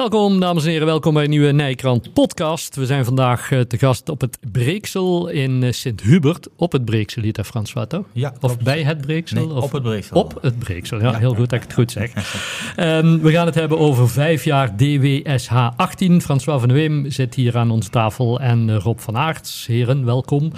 Welkom dames en heren, welkom bij een nieuwe Nijkrant podcast. We zijn vandaag uh, te gast op het Breeksel in uh, Sint-Hubert. Op het Breeksel, heet dat François toch? Ja. Of bij het Breeksel? Nee, of op het Breeksel. Op het Breeksel, ja, ja. heel goed dat ik het goed zeg. um, we gaan het hebben over vijf jaar DWSH 18. François van Weem zit hier aan onze tafel en uh, Rob van Aerts. Heren, welkom.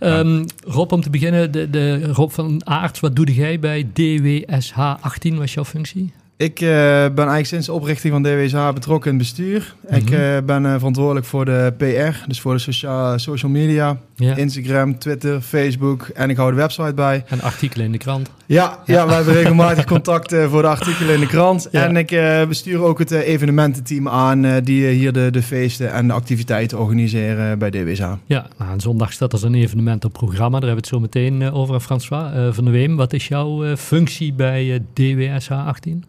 Um, Rob, om te beginnen, de, de, Rob van Aerts, wat doe jij bij DWSH 18? Wat is jouw functie? Ik uh, ben eigenlijk sinds de oprichting van DWSH betrokken in het bestuur. Mm -hmm. Ik uh, ben uh, verantwoordelijk voor de PR, dus voor de socia social media. Instagram, Twitter, Facebook en ik hou de website bij. En artikelen in de krant. Ja, ja. ja we hebben regelmatig contact voor de artikelen in de krant. Ja. En ik bestuur ook het evenemententeam aan die hier de, de feesten en de activiteiten organiseren bij DWSH. Ja, nou, en zondag staat er zo'n evenement op programma. Daar hebben we het zo meteen over, François. van der Weem, wat is jouw functie bij DWSH 18?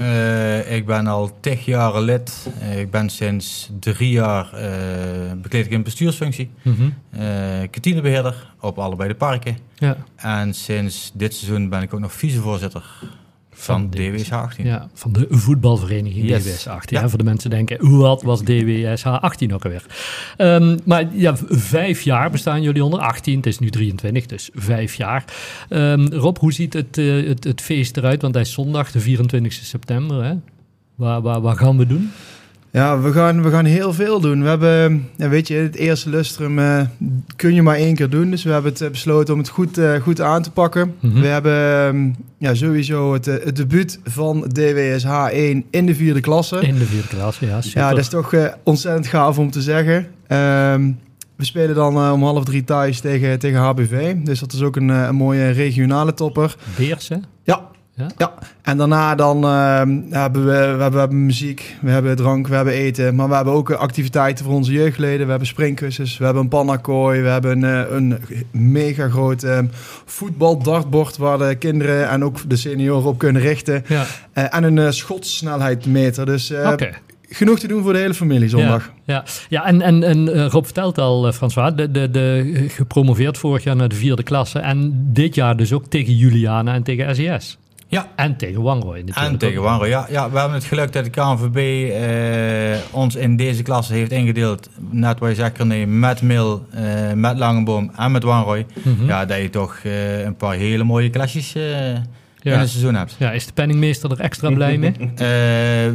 Uh, ik ben al tig jaren lid. Uh, ik ben sinds drie jaar uh, bekleed ik een bestuursfunctie. Mm -hmm. kantinebeheerder op allebei de parken. Ja. En sinds dit seizoen ben ik ook nog vicevoorzitter van, van DWSH 18. Ja, van de voetbalvereniging yes. DWSH 18. Ja. Voor de mensen denken, hoe wat was DWSH 18 ook alweer? Um, maar ja, vijf jaar bestaan jullie onder 18. Het is nu 23, dus vijf jaar. Um, Rob, hoe ziet het, uh, het, het feest eruit? Want hij is zondag, de 24 september. Hè? Waar, waar, waar gaan we doen? Ja, we gaan, we gaan heel veel doen. We hebben, ja, weet je, het eerste lustrum uh, kun je maar één keer doen. Dus we hebben het besloten om het goed, uh, goed aan te pakken. Mm -hmm. We hebben um, ja, sowieso het, het debuut van DWSH 1 in de vierde klasse. In de vierde klasse, ja. Super. Ja, dat is toch uh, ontzettend gaaf om te zeggen. Um, we spelen dan om half drie thuis tegen, tegen HBV. Dus dat is ook een, een mooie regionale topper. Beers, hè? Ja, ja? en daarna dan uh, hebben we, we, hebben, we muziek, we hebben drank, we hebben eten. Maar we hebben ook activiteiten voor onze jeugdleden. We hebben springkussens, we hebben een pannakooi. We hebben een, een mega groot uh, voetbaldartbord waar de kinderen en ook de senioren op kunnen richten. Ja. Uh, en een uh, schotssnelheidmeter. Dus okay genoeg te doen voor de hele familie zondag. Ja, ja. ja en, en, en Rob vertelt al, François, de, de, de, gepromoveerd vorig jaar naar de vierde klasse. En dit jaar dus ook tegen Juliana en tegen SES. Ja. En tegen natuurlijk. En tegen Wanroy, ja. ja. We hebben het geluk dat de KNVB uh, ons in deze klasse heeft ingedeeld. Net wat je zegt, met Mil, uh, met Langenboom en met Wanroy. Mm -hmm. Ja, dat je toch uh, een paar hele mooie klasjes ja. in het seizoen hebt. Ja, is de penningmeester er extra blij mee? uh,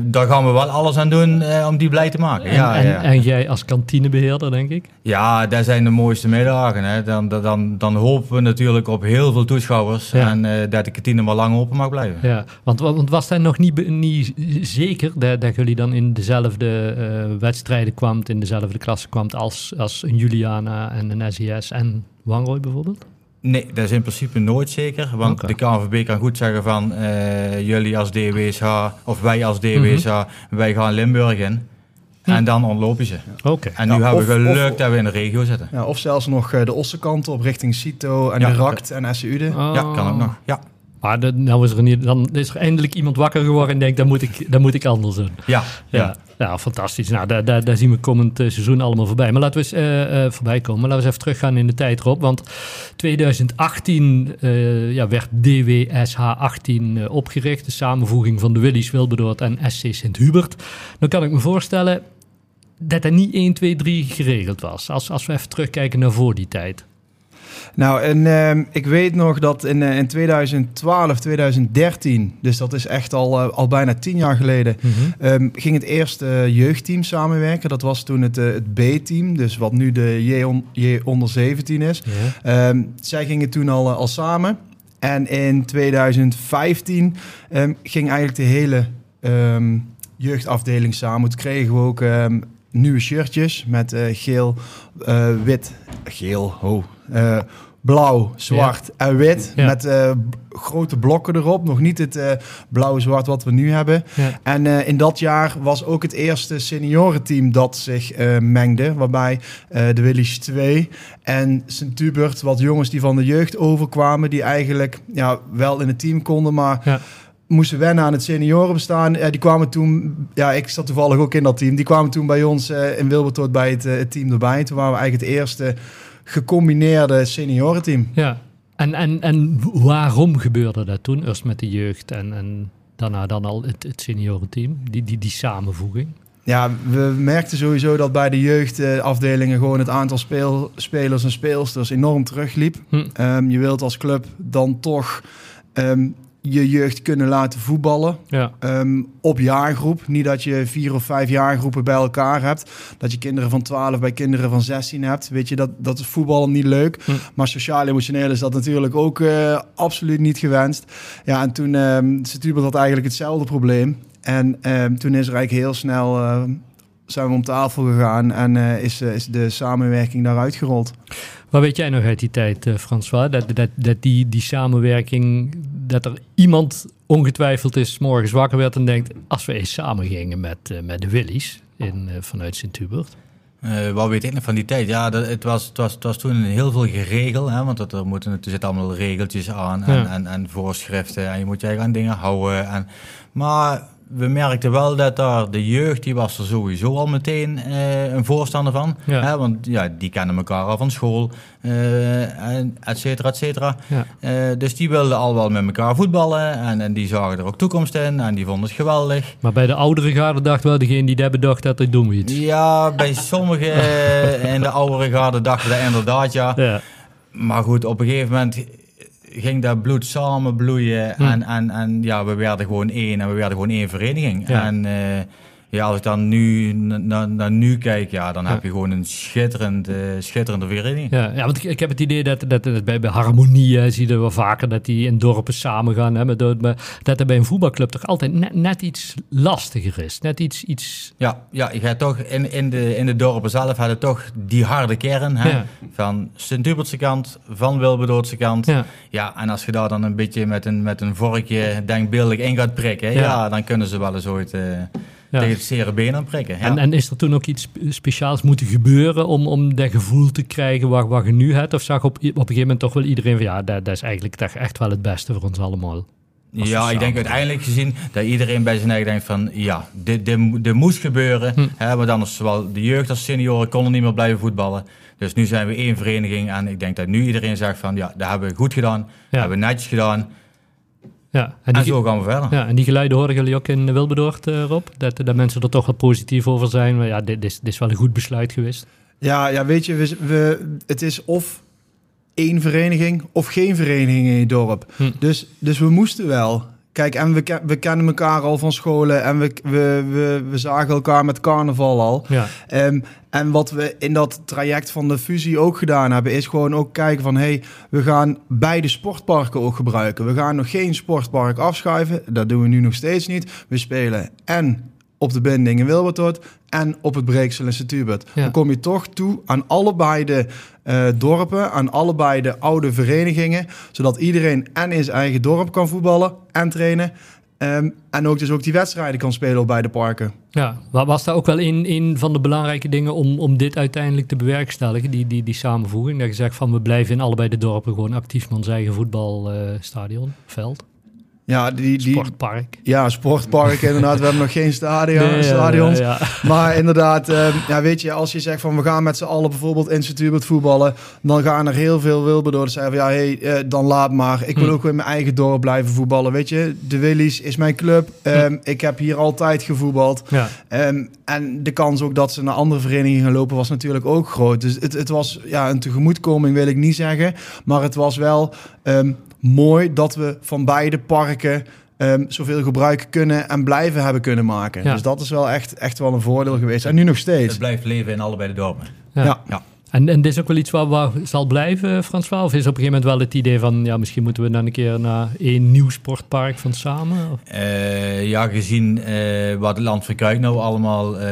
daar gaan we wel alles aan doen uh, om die blij te maken. En, ja, en, ja. en jij als kantinebeheerder, denk ik? Ja, dat zijn de mooiste middagen. Hè. Dan, dan, dan hopen we natuurlijk op heel veel toeschouwers ja. en uh, dat de kantine maar lang open mag blijven. Ja, want, want was dat nog niet, niet zeker dat, dat jullie dan in dezelfde wedstrijden kwamt, in dezelfde klasse kwamt als, als een Juliana en een SES en Wangroy bijvoorbeeld? Nee, dat is in principe nooit zeker. Want okay. de KNVB kan goed zeggen van uh, jullie als DWSH of wij als DWSH, mm -hmm. wij gaan Limburg in. Hm. En dan ontlopen ze. Okay. En nu ja, hebben we geluk of, dat we in de regio zitten. Ja, of zelfs nog uh, de Ossekant op richting Cito en ja, de Rakt en SUde. Oh. Ja, kan ook nog. Ja. Maar de, nou is er niet, dan is er eindelijk iemand wakker geworden en denkt, dat moet ik, dat moet ik anders doen. Ja. ja. ja. Fantastisch. Nou, daar, daar, daar zien we komend uh, seizoen allemaal voorbij. Maar laten we eens uh, uh, voorbij komen. Laten we eens even teruggaan in de tijd, Rob. Want 2018 ja, werd DWSH 18 opgericht. De samenvoeging van de Willys Wilberdoord en SC Sint-Hubert. Dan kan ik me voorstellen dat dat niet 1, 2, 3 geregeld was. Als, als we even terugkijken naar voor die tijd. Nou, en uh, ik weet nog dat in, uh, in 2012, 2013, dus dat is echt al, uh, al bijna tien jaar geleden, mm -hmm. um, ging het eerste jeugdteam samenwerken. Dat was toen het, het B-team, dus wat nu de J, on, J onder 17 is. Yeah. Um, zij gingen toen al, al samen. En in 2015 um, ging eigenlijk de hele jeugdafdeling samen. Toen kregen we ook nieuwe shirtjes met uh, geel, uh, wit, geel, oh, uh, blauw, zwart ja. en wit. Ja. Met grote blokken erop. Nog niet het blauw-zwart wat we nu hebben. Ja. En in dat jaar was ook het eerste seniorenteam dat zich mengde. Waarbij de Willys 2 en Sint-Hubert, wat jongens die van de jeugd overkwamen. Die eigenlijk ja, wel in het team konden, maar moesten wennen aan het seniorenbestaan. Uh, die kwamen toen, ja, ik zat toevallig ook in dat team. Die kwamen toen bij ons uh, in Wilbertoort bij het, het, team erbij. Toen waren we eigenlijk het eerste gecombineerde seniorenteam. Ja, en, en, en waarom gebeurde dat toen? Eerst met de jeugd en, en daarna dan al het, het seniorenteam, die, die, die samenvoeging? Ja, we merkten sowieso dat bij de jeugdafdelingen gewoon het aantal speel, spelers en speelsters enorm terugliep. Hm. Um, je wilt als club dan toch um, je jeugd kunnen laten voetballen ja. um, op jaargroep. Niet dat je vier of vijf jaargroepen bij elkaar hebt. Dat je kinderen van 12 bij kinderen van 16 hebt. Weet je, dat, dat is voetballen niet leuk. Hm. Maar sociaal-emotioneel is dat natuurlijk ook uh, absoluut niet gewenst. Ja, en toen um, had eigenlijk hetzelfde probleem. En um, toen is er eigenlijk heel snel... Uh, zijn we om tafel gegaan en uh, is, is de samenwerking daaruit gerold. Wat weet jij nog uit die tijd, uh, François? Dat, dat, dat die, die samenwerking, dat er iemand ongetwijfeld is, morgens wakker werd en denkt: als we eens samen gingen met, uh, met de Willies in, uh, vanuit Sint-Hubert. Wat weet ik nog van die tijd? Ja, dat, het, was, het, was, het was toen heel veel geregeld. Hè, want dat, er, moeten, er zitten allemaal regeltjes aan en, ja. en, en, voorschriften. En je moet je eigenlijk aan dingen houden. En, maar we merkten wel dat daar de jeugd, die was er sowieso al meteen uh, een voorstander van. Ja. Hè, want ja, die kennen elkaar al van school, uh, et cetera, et cetera. Ja. Uh, dus die wilden al wel met elkaar voetballen en, en, die zagen er ook toekomst in en die vonden het geweldig. Maar bij de oudere garde dacht wel degene die dat bedacht dat, dat doen we iets. Ja, bij sommigen in de oudere garde dachten dat inderdaad, ja. ja. Maar goed, op een gegeven moment ging dat bloed samen bloeien. Hm. En, en, en ja, we werden gewoon één en we werden gewoon één vereniging. En uh, ja, als ik dan nu naar, naar nu kijk, ja, dan heb je gewoon een schitterend, uh, schitterende vereniging. Ja, ja, want ik, ik heb het idee dat, dat, dat bij, bij Harmonie zie je wel vaker dat die in dorpen samen gaan. Hè, met, dat er bij een voetbalclub toch altijd net, net iets lastiger is. Net iets... iets... Ja, ja, je gaat toch in, in, de, in de dorpen zelf hadden toch die harde kern hè, ja. van Sint-Hubertse kant, van Wilberdoortse kant. Ja. ja, en als je daar dan een beetje met een, met een vorkje denkbeeldig in gaat prikken, ja. ja dan kunnen ze wel eens ooit... Uh, ja. tegen het zere been aan prikken. En, en, is er toen ook iets speciaals moeten gebeuren om, om dat gevoel te krijgen wat, wat je nu hebt? Of zag op, op een gegeven moment toch wel iedereen van ja, dat, dat is eigenlijk toch echt wel het beste voor ons allemaal? Ja, ik denk uiteindelijk gezien dat iedereen bij zijn eigen denkt van ja, dit, dit, dit moest gebeuren. Hm. Hè, want anders zowel de jeugd als senioren konden niet meer blijven voetballen. Dus nu zijn we één vereniging en ik denk dat nu iedereen zegt van ja, dat hebben we goed gedaan, dat hebben we netjes gedaan. Ja, en, die, en zo gaan we verder. Ja, en die geluiden horen jullie ook in Wilberdoord, uh, Rob? Dat, dat mensen er toch wel positief over zijn. Maar ja, dit, dit, is, dit is wel een goed besluit geweest. Ja, ja weet je, we, we, het is of één vereniging of geen vereniging in je dorp. Hm. Dus, dus we moesten wel. Kijk, en we, we kennen elkaar al van scholen en we, we, we, we zagen elkaar met carnaval al. Ja. Um, en wat we in dat traject van de fusie ook gedaan hebben, is gewoon ook kijken van hey, we gaan beide sportparken ook gebruiken. We gaan nog geen sportpark afschuiven. Dat doen we nu nog steeds niet. We spelen en op de binding in Wilbertoort en op het Breeksel in Sint-Hubert. Dan kom je toch toe aan allebei de uh, dorpen, aan allebei de oude verenigingen, zodat iedereen en in zijn eigen dorp kan voetballen en trainen. Um, en ook dus ook die wedstrijden kan spelen op beide parken. Ja, was daar ook wel een, een van de belangrijke dingen om, om dit uiteindelijk te bewerkstelligen, die, die, die samenvoeging? Dat je zegt van we blijven in allebei de dorpen gewoon actief met ons eigen voetbalstadion, uh, veld? Ja, die, die, sportpark. Ja, sportpark inderdaad. We hebben nog geen stadion, nee, stadions. Ja, ja, maar inderdaad, uh, ja, weet je, als je zegt van we gaan met z'n allen bijvoorbeeld instituut voetballen, dan gaan er heel veel Wilberdoorders zeggen van ja, hey, uh, dan laat maar. Ik wil hm. ook in mijn eigen dorp blijven voetballen. Weet je, de Willies is mijn club. Um, hm. Ik heb hier altijd gevoetbald. Ja. Um, en de kans ook dat ze naar andere verenigingen gaan lopen was natuurlijk ook groot. Dus het, het was ja, een tegemoetkoming, wil ik niet zeggen. Maar het was wel um, mooi dat we van beide parken um, zoveel gebruik kunnen en blijven hebben kunnen maken. Dus dat is wel echt, echt wel een voordeel geweest. En nu nog steeds. Het blijft leven in allebei de dorpen. ja. ja. En, en dit is ook wel iets waar, waar zal blijven, François? Of is op een gegeven moment wel het idee van... ja, misschien moeten we dan een keer naar één nieuw sportpark van samen? Uh, ja, gezien uh, wat Land van Kuik nou allemaal uh,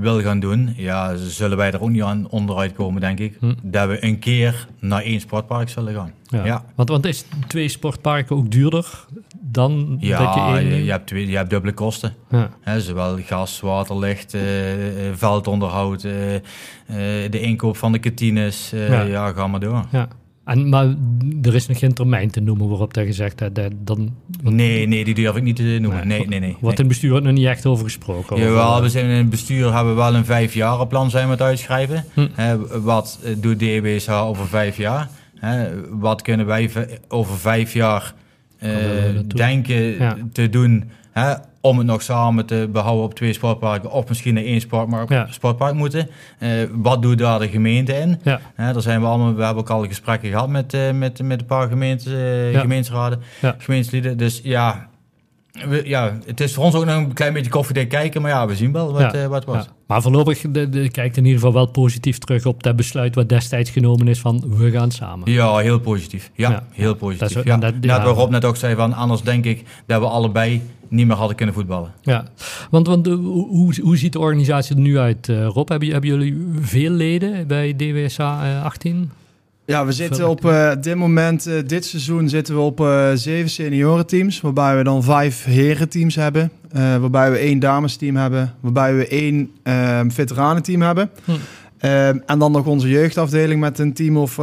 wil gaan doen... ja, zullen wij er ook niet aan onderuit komen, denk ik. Hm. Dat we een keer naar één sportpark zullen gaan. Ja. ja. Want, want is twee sportparken ook duurder dan ja, dat je één... je, hebt, twee, je hebt dubbele kosten. Ja. zowel gas, water, licht, veldonderhoud... de inkoop van de kantines, ja. ja. ga maar door. Ja. En, maar er is nog geen termijn te noemen waarop dat gezegd dat, dan... Nee, nee, die durf ik niet te noemen. Nee, nee, nee. Wordt in het bestuur nog niet echt over gesproken? Jawel, over, we zijn in het bestuur hebben we wel een vijfjarenplan zijn we het uitschrijven. Hm. wat doet DBSH over vijf jaar? wat kunnen wij over vijf jaar uh, denken te doen om het nog samen te behouden op twee sportparken of misschien naar één sportpark, sportpark moeten. Uh, wat doet daar de gemeente in? Ja. daar zijn we allemaal, we hebben ook al gesprekken gehad met, uh, met, met een paar gemeentes, uh, gemeenteraden, gemeentelieden. Dus ja, ja, het is voor ons ook nog een klein beetje koffiedik kijken, maar ja, we zien wel wat, wat was. Ja. Maar voorlopig de, de, kijkt in ieder geval wel positief terug op dat besluit wat destijds genomen is van we gaan samen. Ja, heel positief. Ja, heel positief. Dat is, ja. Dat, ja. Net ook zei van anders denk ik dat we allebei niet meer hadden kunnen voetballen. Ja, want, want hoe, hoe ziet de organisatie er nu uit, uh, Rob? Hebben, hebben jullie veel leden bij DWSA 18? Ja, we zitten op uh, dit moment, uh, dit seizoen zitten we op uh, zeven seniorenteams, waarbij we dan vijf herenteams hebben, waarbij we één damesteam hebben, waarbij we één ehm, veteranenteam hebben. Hm. Ehm, en dan nog onze jeugdafdeling met een team of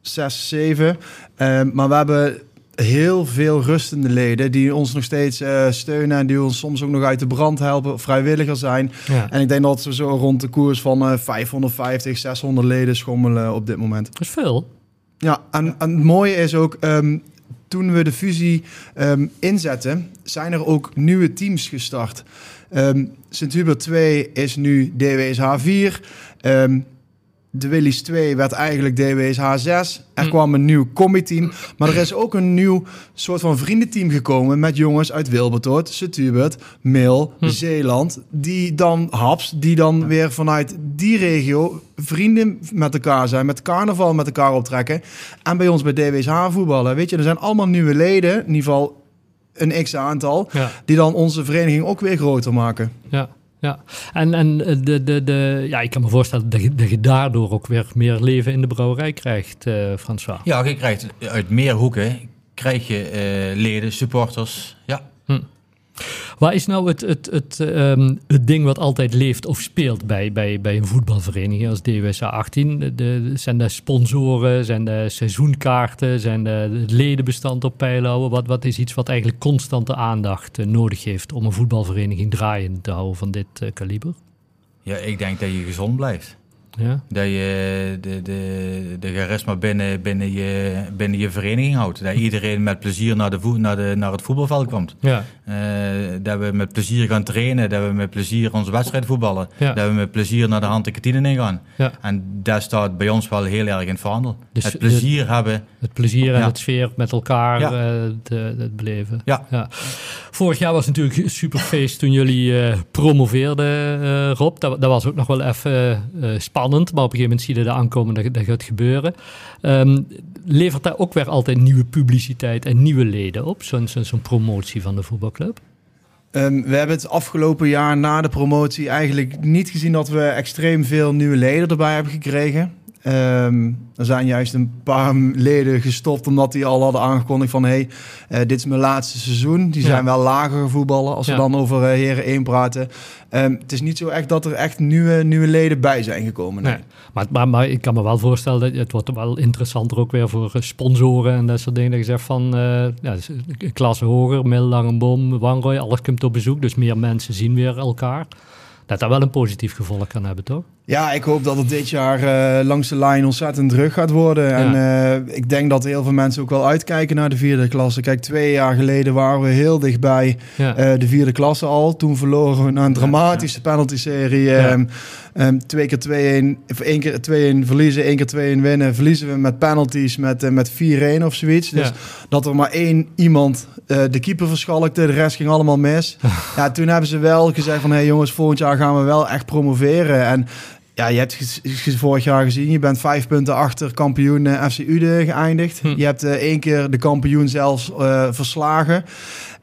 zes, zeven. Ehm, maar we hebben heel veel rustende leden die ons nog steeds uh, steunen en die ons soms ook nog uit de brand helpen, vrijwilliger zijn. En ik denk dat we zo rond de koers van uh, 550, 600 leden schommelen op dit moment. Dat is veel. Ja, en, en het mooie is ook, um, toen we de fusie um, inzetten, zijn er ook nieuwe teams gestart. Um, Sint-Hubert 2 is nu DWSH 4. Um, de Willys 2 werd eigenlijk DWSH 6. Er hm. kwam een nieuw combi-team. Maar er is ook een nieuw soort van vriendenteam gekomen... met jongens uit Wilbertoort, Sint-Hubert, Mil, hm. Zeeland... die dan, Haps, die dan weer vanuit die regio... vrienden met elkaar zijn, met carnaval met elkaar optrekken... en bij ons bij DWSH voetballen. Weet je, er zijn allemaal nieuwe leden, in ieder geval een x-aantal... die dan onze vereniging ook weer groter maken. Ja ja. En, en de, de, de, ja, ik kan me voorstellen dat je, dat je daardoor ook weer meer leven in de brouwerij krijgt, uh, François. Ja, je krijgt uit meer hoeken krijg je uh, leden, supporters. Ja. Hm. Waar is nou het, het, het, um, het ding wat altijd leeft of speelt bij, bij, bij een voetbalvereniging als DWSA 18? De, zijn de sponsoren, zijn de seizoenkaarten, zijn de, het ledenbestand op peil houden? Wat, wat is iets wat eigenlijk constante aandacht uh, nodig heeft om een voetbalvereniging draaiend te houden van dit uh, kaliber? Ja, ik denk dat je gezond blijft. Ja. Dat je de, de, de charisma binnen, binnen, je, binnen je vereniging houdt. Dat iedereen met plezier naar, de naar, de, naar het voetbalveld komt. Ja. Uh, dat we met plezier gaan trainen. Dat we met plezier onze wedstrijd voetballen. Ja. Dat we met plezier naar de hand de kantine in gaan. Ja. En dat staat bij ons wel heel erg in het verhandel. Dus het plezier hebben. Het plezier en het sfeer met elkaar uh, te, te, beleven. Ja. ja. Vorig jaar was natuurlijk een superfeest toen jullie uh, promoveerden, Rob. Dat, dat, was ook nog wel even spannend spannend, maar op een gegeven moment zie je er aankomen dat, dat gaat gebeuren. Um, levert daar ook weer altijd nieuwe publiciteit en nieuwe leden op, zo'n zo, promotie van de voetbalclub? Um, we hebben het afgelopen jaar na de promotie eigenlijk niet gezien dat we extreem veel nieuwe leden erbij hebben gekregen. Um, er zijn juist een paar leden gestopt omdat die al hadden aangekondigd van... hey, uh, dit is mijn laatste seizoen. Die zijn wel lager voetballen als we dan over uh, Heren 1 praten. Um, het is niet zo echt dat er echt nieuwe, nieuwe leden bij zijn gekomen. Nee. Maar, maar, maar, ik kan me wel voorstellen dat het wordt wel interessanter ook weer voor eh, sponsoren en dat soort dingen. Dat je zegt van, uh, ja, klasse hoger, Middellangenboom, Wangrooi, alles komt op bezoek. Dus meer mensen zien weer elkaar dat dat wel een positief gevolg kan hebben, toch? Ja, ik hoop dat het dit jaar uh, langs de lijn ontzettend druk gaat worden. En uh, ik denk dat heel veel mensen ook wel uitkijken naar de vierde klasse. Kijk, twee jaar geleden waren we heel dichtbij ja. uh, de vierde klasse al. Toen verloren we na een dramatische penalty-serie. Um, twee keer 2-1, of één keer 2-1 verliezen, één keer 2-1 winnen. Verliezen we met penalties met, met 4-1 of zoiets. Dus dat er maar één iemand de keeper verschalkte, de rest ging allemaal mis. ja, toen hebben ze wel gezegd van... hé hey jongens, volgend jaar gaan we wel echt promoveren. En ja, je hebt vorig jaar gezien, je bent vijf punten achter kampioen uh, FC Ude geëindigd. Hm. Je hebt uh, één keer de kampioen zelfs uh, verslagen.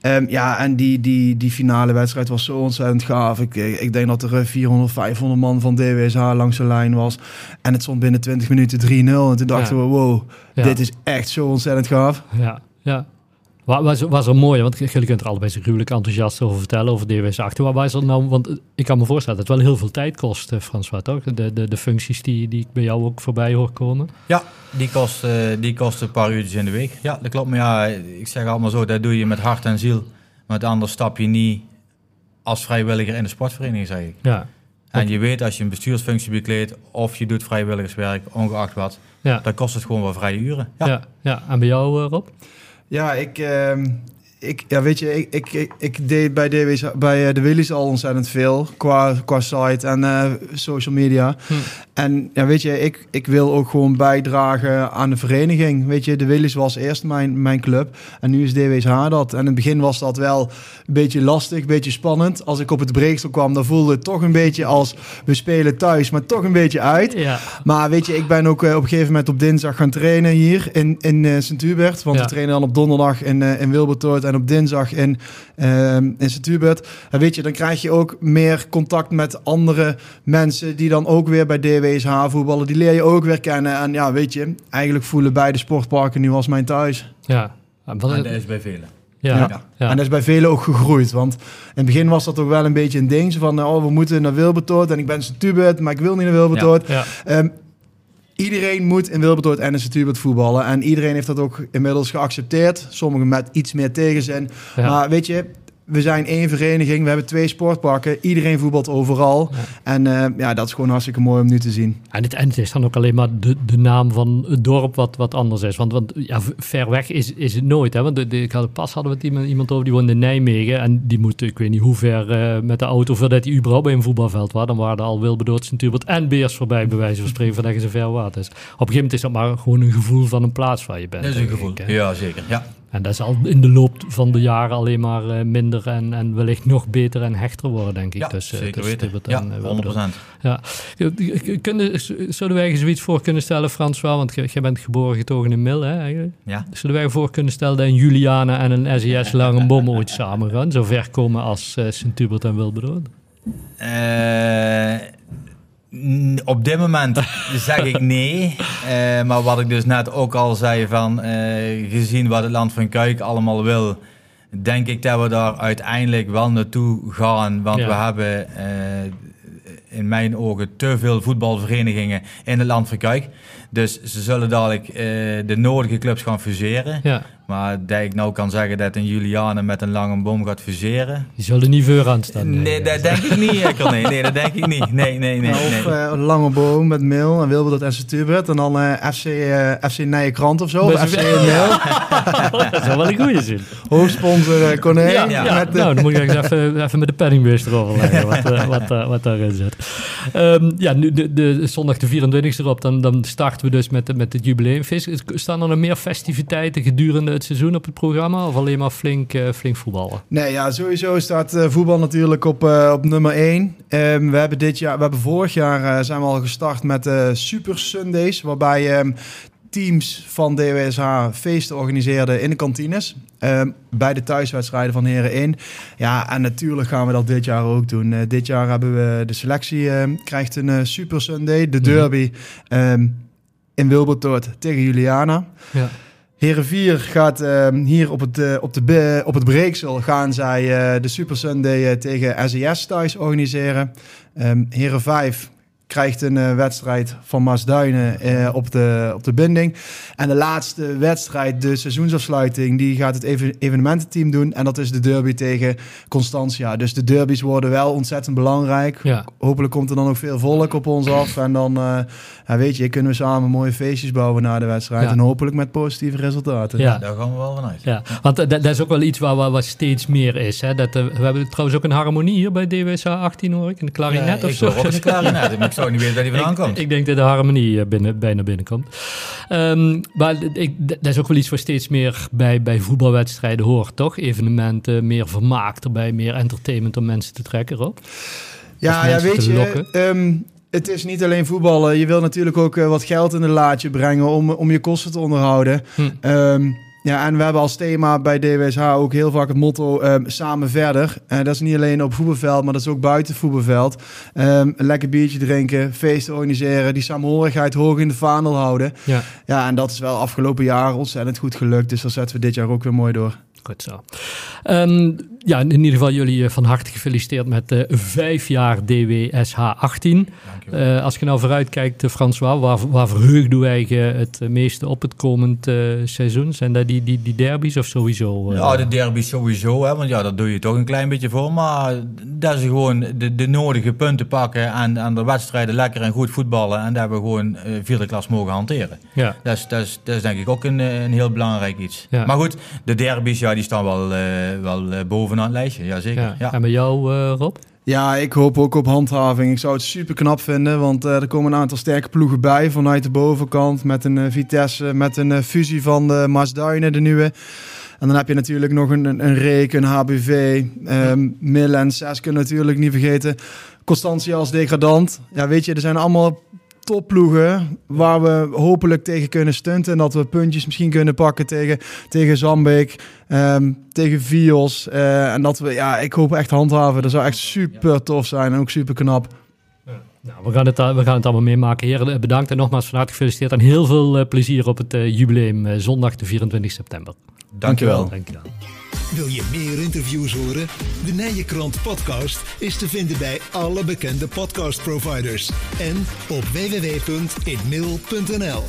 Um, ja, en die, die, die finale wedstrijd was zo ontzettend gaaf. Ik, ik denk dat er 400, 500 man van DWSH langs de lijn was. En het stond binnen 20 minuten 3-0. En toen dachten we, wow, dit is echt zo ontzettend gaaf. Ja, ja. Was, was er mooi, want jullie kunt er allebei zo gruwelijk enthousiast over vertellen, over DWS 8. Waar was er nou, want ik kan me voorstellen dat het wel heel veel tijd kost, uh, François, toch? De, de, de functies die, die ik bij jou ook voorbij hoor komen. Ja, die kost, uh, die kost een paar uurtjes in de week. Ja, dat klopt. Maar ja, ik zeg allemaal zo, dat doe je met hart en ziel. Maar anders stap je niet als vrijwilliger in de sportvereniging, zeg ik. Ja. En je weet als je een bestuursfunctie bekleedt of je doet vrijwilligerswerk, ongeacht wat, ja. dan kost het gewoon wel vrije uren. Ja, ja, ja. en bij jou, Rob? Ja, ik, uh, ik, ja, weet je, ik, ik, ik, deed bij, DW's, bij eh, de Willys al ontzettend veel qua, qua site en uh, social media. Hm. En ja, weet je, ik, ik wil ook gewoon bijdragen aan de vereniging. Weet je, de Willys was eerst mijn, mijn club en nu is DWSH dat. En in het begin was dat wel een beetje lastig, een beetje spannend. Als ik op het breeksel kwam, dan voelde het toch een beetje als we spelen thuis, maar toch een beetje uit. Ja. Maar weet je, ik ben ook uh, op een gegeven moment op dinsdag gaan trainen hier in, in uh, Sint-Hubert. Want we trainen dan op donderdag in, uh, in Wilbertoort en op dinsdag in, in Sint-Hubert. En weet je, dan krijg je ook meer contact met andere mensen die dan ook weer bij DWSH voetballen, die leer je ook weer kennen. En ja, weet je, eigenlijk voelen beide sportparken nu als mijn thuis. Ja, en dat is bij velen. Ja, ja. en dat is bij velen ook gegroeid. Want in het begin was dat ook wel een beetje een ding. van, oh, we moeten naar Wilbertoort. En ik ben Tubert, maar ik wil niet naar Wilbertoort. Ja, ehm, iedereen moet in Wilbertoort en in voetballen. En iedereen heeft dat ook inmiddels geaccepteerd. Sommigen met iets meer tegenzin. Maar weet je, we zijn één vereniging, we hebben twee sportparken, iedereen voetbalt overal. En uh, ja, dat is gewoon hartstikke mooi om nu te zien. En het, en het is dan ook alleen maar de, de naam van het dorp wat, wat anders is. Want, want ja, ver weg is, is het nooit. Hè? Want de, de, ik had pas hadden we het iemand, iemand over, die woonde in Nijmegen. En die moet, ik weet niet hoe ver uh, met de auto voordat hij überhaupt bij een voetbalveld was. Dan waren er al Wilberdoord, Sint-Hubert en Beers voorbij, bij wijze van spreken, je zo ver wat is. Op een gegeven moment is dat maar gewoon een gevoel van een plaats waar je bent. Dat is een gevoel, ja zeker. Ja. En dat zal in de loop van de jaren alleen maar uh, minder en, en wellicht nog beter en hechter worden, denk ik. Ja, tussen, zeker tussen weten. Ja, en, 100%. Ja. Kunnen, zouden wij zoiets voor kunnen stellen, François? Want jij bent geboren getogen in Mil, hè, eigenlijk? Ja. Zouden wij voor kunnen stellen dat een Juliana en een SES Langenbom ooit samen gaan? Zo ver komen als uh, Sint-Hubert en Wilberdoord? Uh, op dit moment zeg ik nee. Uh, maar wat ik dus net ook al zei van uh, gezien wat het land van Kuik allemaal wil, denk ik dat we daar uiteindelijk wel naartoe gaan. Want we hebben uh, in mijn ogen te veel voetbalverenigingen in het land van Kuik. Dus ze zullen dadelijk de nodige clubs gaan fuseren. Ja. Maar dat ik nou kan zeggen dat een Juliane met een lange boom gaat fuseren. Die zullen niet voor aan staan. Nee, nee dat denk ik niet. Nee, nee, dat denk ik niet. Nee, nee, nee. of nee. Uh, een lange boom met Mil en Wilbert en Stubert. En dan uh, FC, uh, FC Nije Krant of zo. Of FC Mil. dat zou wel een goede zijn. Hoofdsponsor uh, Corné. Ja, ja. Met, nou, dan moet ik even, even met de penningbeest erover leggen. wat, wat, wat daarin zit. Um, ja, nu de, de, zondag de 24e erop. Dan, dan starten we dus met, met het jubileumfeest. Staan er nog meer festiviteiten gedurende het seizoen op het programma? Of alleen maar flink, uh, flink voetballen? Nee, ja, sowieso staat uh, voetbal natuurlijk op, uh, op nummer 1. Um, ehm, we hebben dit jaar, we hebben vorig jaar zijn we al gestart met Super Sundays, waarbij um, teams van DWSH feesten organiseerden in de kantines. Um, bij de thuiswedstrijden van Heren 1. Ja, en natuurlijk gaan we dat dit jaar ook doen. Uh, dit jaar hebben we de selectie, uh, krijgt een Super Sunday, de mhm. derby um, in Wilbertoort tegen Juliana. Ja. Heren 4 gaat uh, hier op het, uh, op, de, op het Breeksel gaan zij uh, de Super Sunday tegen SES thuis organiseren. Um, Heren 5 krijgt een uh, wedstrijd van Maasduinen uh, op, de, op de binding. En de laatste wedstrijd, de seizoensafsluiting, die gaat het even, evenemententeam doen. En dat is de derby tegen Constantia. Dus de derbies worden wel ontzettend belangrijk. Ja. Hopelijk komt er dan ook veel volk op ons af. En dan, uh, ja, weet je, kunnen we samen mooie feestjes bouwen na de wedstrijd. Ja. En hopelijk met positieve resultaten. Ja, daar gaan we wel vanuit. Ja, want dat, is ook wel iets waar, waar, waar steeds meer is. Hè? Dat, we hebben trouwens ook een harmonie hier bij DWSA 18 hoor ik. Een klarinet of zo. Ik een klarinet. Niet vandaan komt. Ik, denk dat de harmonie eh, binnen, bijna binnenkomt. Um, maar ik, dat is ook wel iets wat steeds meer bij, bij voetbalwedstrijden hoort, toch? Evenementen, meer vermaak erbij, meer entertainment om mensen te trekken, op. Ja, ja weet je, um, het is niet alleen voetballen. Je wil natuurlijk ook uh, wat geld in de laadje brengen om, om je kosten te onderhouden. Hm. Um, ja, en we hebben als thema bij DWSH ook heel vaak het motto um, samen verder. En uh, dat is niet alleen op voetbalveld, maar dat is ook buiten voetbalveld. Um, een lekker biertje drinken, feesten organiseren, die samenhorigheid hoog in de vaandel houden. Ja. ja, en dat is wel afgelopen jaar ontzettend goed gelukt. Dus dat zetten we dit jaar ook weer mooi door. Goed zo. Um, ja, in ieder geval jullie eh, van harte gefeliciteerd met uh, vijf jaar DWSH 18. Uh, als je nou vooruit kijkt, uh, François, waar, waar doe jij het meeste op het komend seizoen? Zijn dat die, die, die derbies of sowieso? Ja, de derbies sowieso, hè, want ja, daar doe je toch een klein beetje voor. Maar dat is gewoon de, de nodige punten pakken en, aan de wedstrijden lekker en goed voetballen. En daar we gewoon vierde klas mogen hanteren. Ja. Dat, is, dat, is, dat is denk ik ook een, een heel belangrijk iets. Ja. Maar goed, de derbies, ja, die staan wel, wel bovenaan het lijstje, ja zeker. Ja. En bij jou, Rob? Ja, ik hoop ook op handhaving. Ik zou het super knap vinden, want uh, er komen een aantal sterke ploegen bij vanuit de bovenkant. Met een uh, Vitesse, met een uh, fusie van de Maasduinen, de nieuwe. En dan heb je natuurlijk nog een, een, een Reek, een HBV, um, Mill en Seske natuurlijk niet vergeten. Constantia als degradant. Ja, weet je, er zijn allemaal topploegen waar we hopelijk tegen kunnen stunten. En dat we puntjes misschien kunnen pakken tegen, tegen Zambeek, um, tegen Vios. Uh, en dat we, ja, ik hoop echt handhaven. Dat zou echt super tof zijn en ook super knap. Nou, we, gaan het, we gaan het allemaal meemaken. Heren, bedankt en nogmaals van harte gefeliciteerd. En heel veel plezier op het jubileum zondag de 24 september. Dankjewel. Dankjewel. Wil je meer interviews horen? De Nijenkrant podcast is te vinden bij alle bekende podcastproviders en op www.inmail.nl.